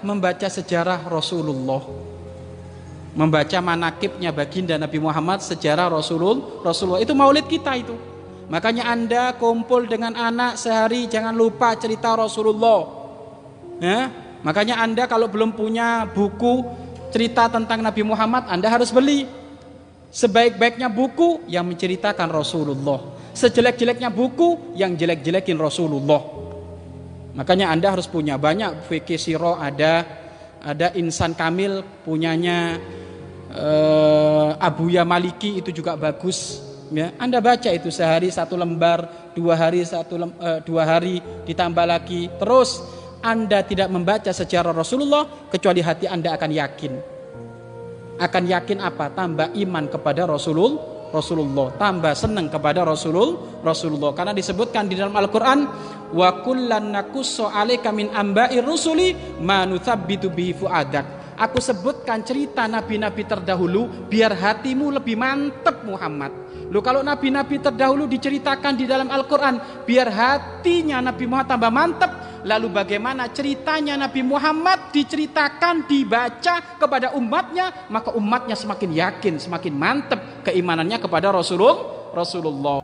membaca sejarah Rasulullah. Membaca manakibnya baginda Nabi Muhammad sejarah Rasulullah. Rasulullah itu maulid kita itu. Makanya Anda kumpul dengan anak sehari jangan lupa cerita Rasulullah. Ya, makanya Anda kalau belum punya buku cerita tentang Nabi Muhammad, Anda harus beli. Sebaik-baiknya buku yang menceritakan Rasulullah. Sejelek-jeleknya buku yang jelek-jelekin Rasulullah. Makanya Anda harus punya. Banyak fikih siro ada ada insan kamil punyanya uh, Abuya Maliki itu juga bagus ya. Anda baca itu sehari satu lembar dua hari satu lem, uh, dua hari ditambah lagi. Terus Anda tidak membaca sejarah Rasulullah kecuali hati Anda akan yakin. Akan yakin apa? Tambah iman kepada Rasulullah Rasulullah. Tambah senang kepada Rasulullah Rasulullah. Karena disebutkan di dalam Al-Qur'an wa kullan 'alaika min rusuli ma nuthabbitu bihi fuadak. Aku sebutkan cerita nabi-nabi terdahulu biar hatimu lebih mantep Muhammad. Lu kalau nabi-nabi terdahulu diceritakan di dalam Al-Qur'an biar hatinya Nabi Muhammad tambah mantep lalu bagaimana ceritanya Nabi Muhammad diceritakan dibaca kepada umatnya maka umatnya semakin yakin semakin mantep keimanannya kepada Rasulullah Rasulullah